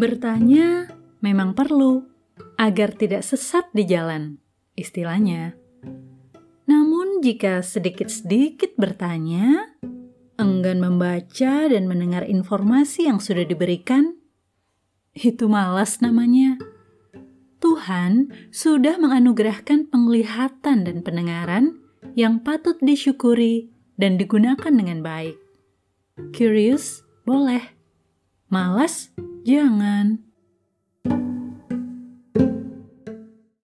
Bertanya memang perlu agar tidak sesat di jalan, istilahnya. Namun, jika sedikit-sedikit bertanya, enggan membaca dan mendengar informasi yang sudah diberikan, itu malas namanya. Tuhan sudah menganugerahkan penglihatan dan pendengaran yang patut disyukuri dan digunakan dengan baik. Curious? Boleh. Malas? Jangan.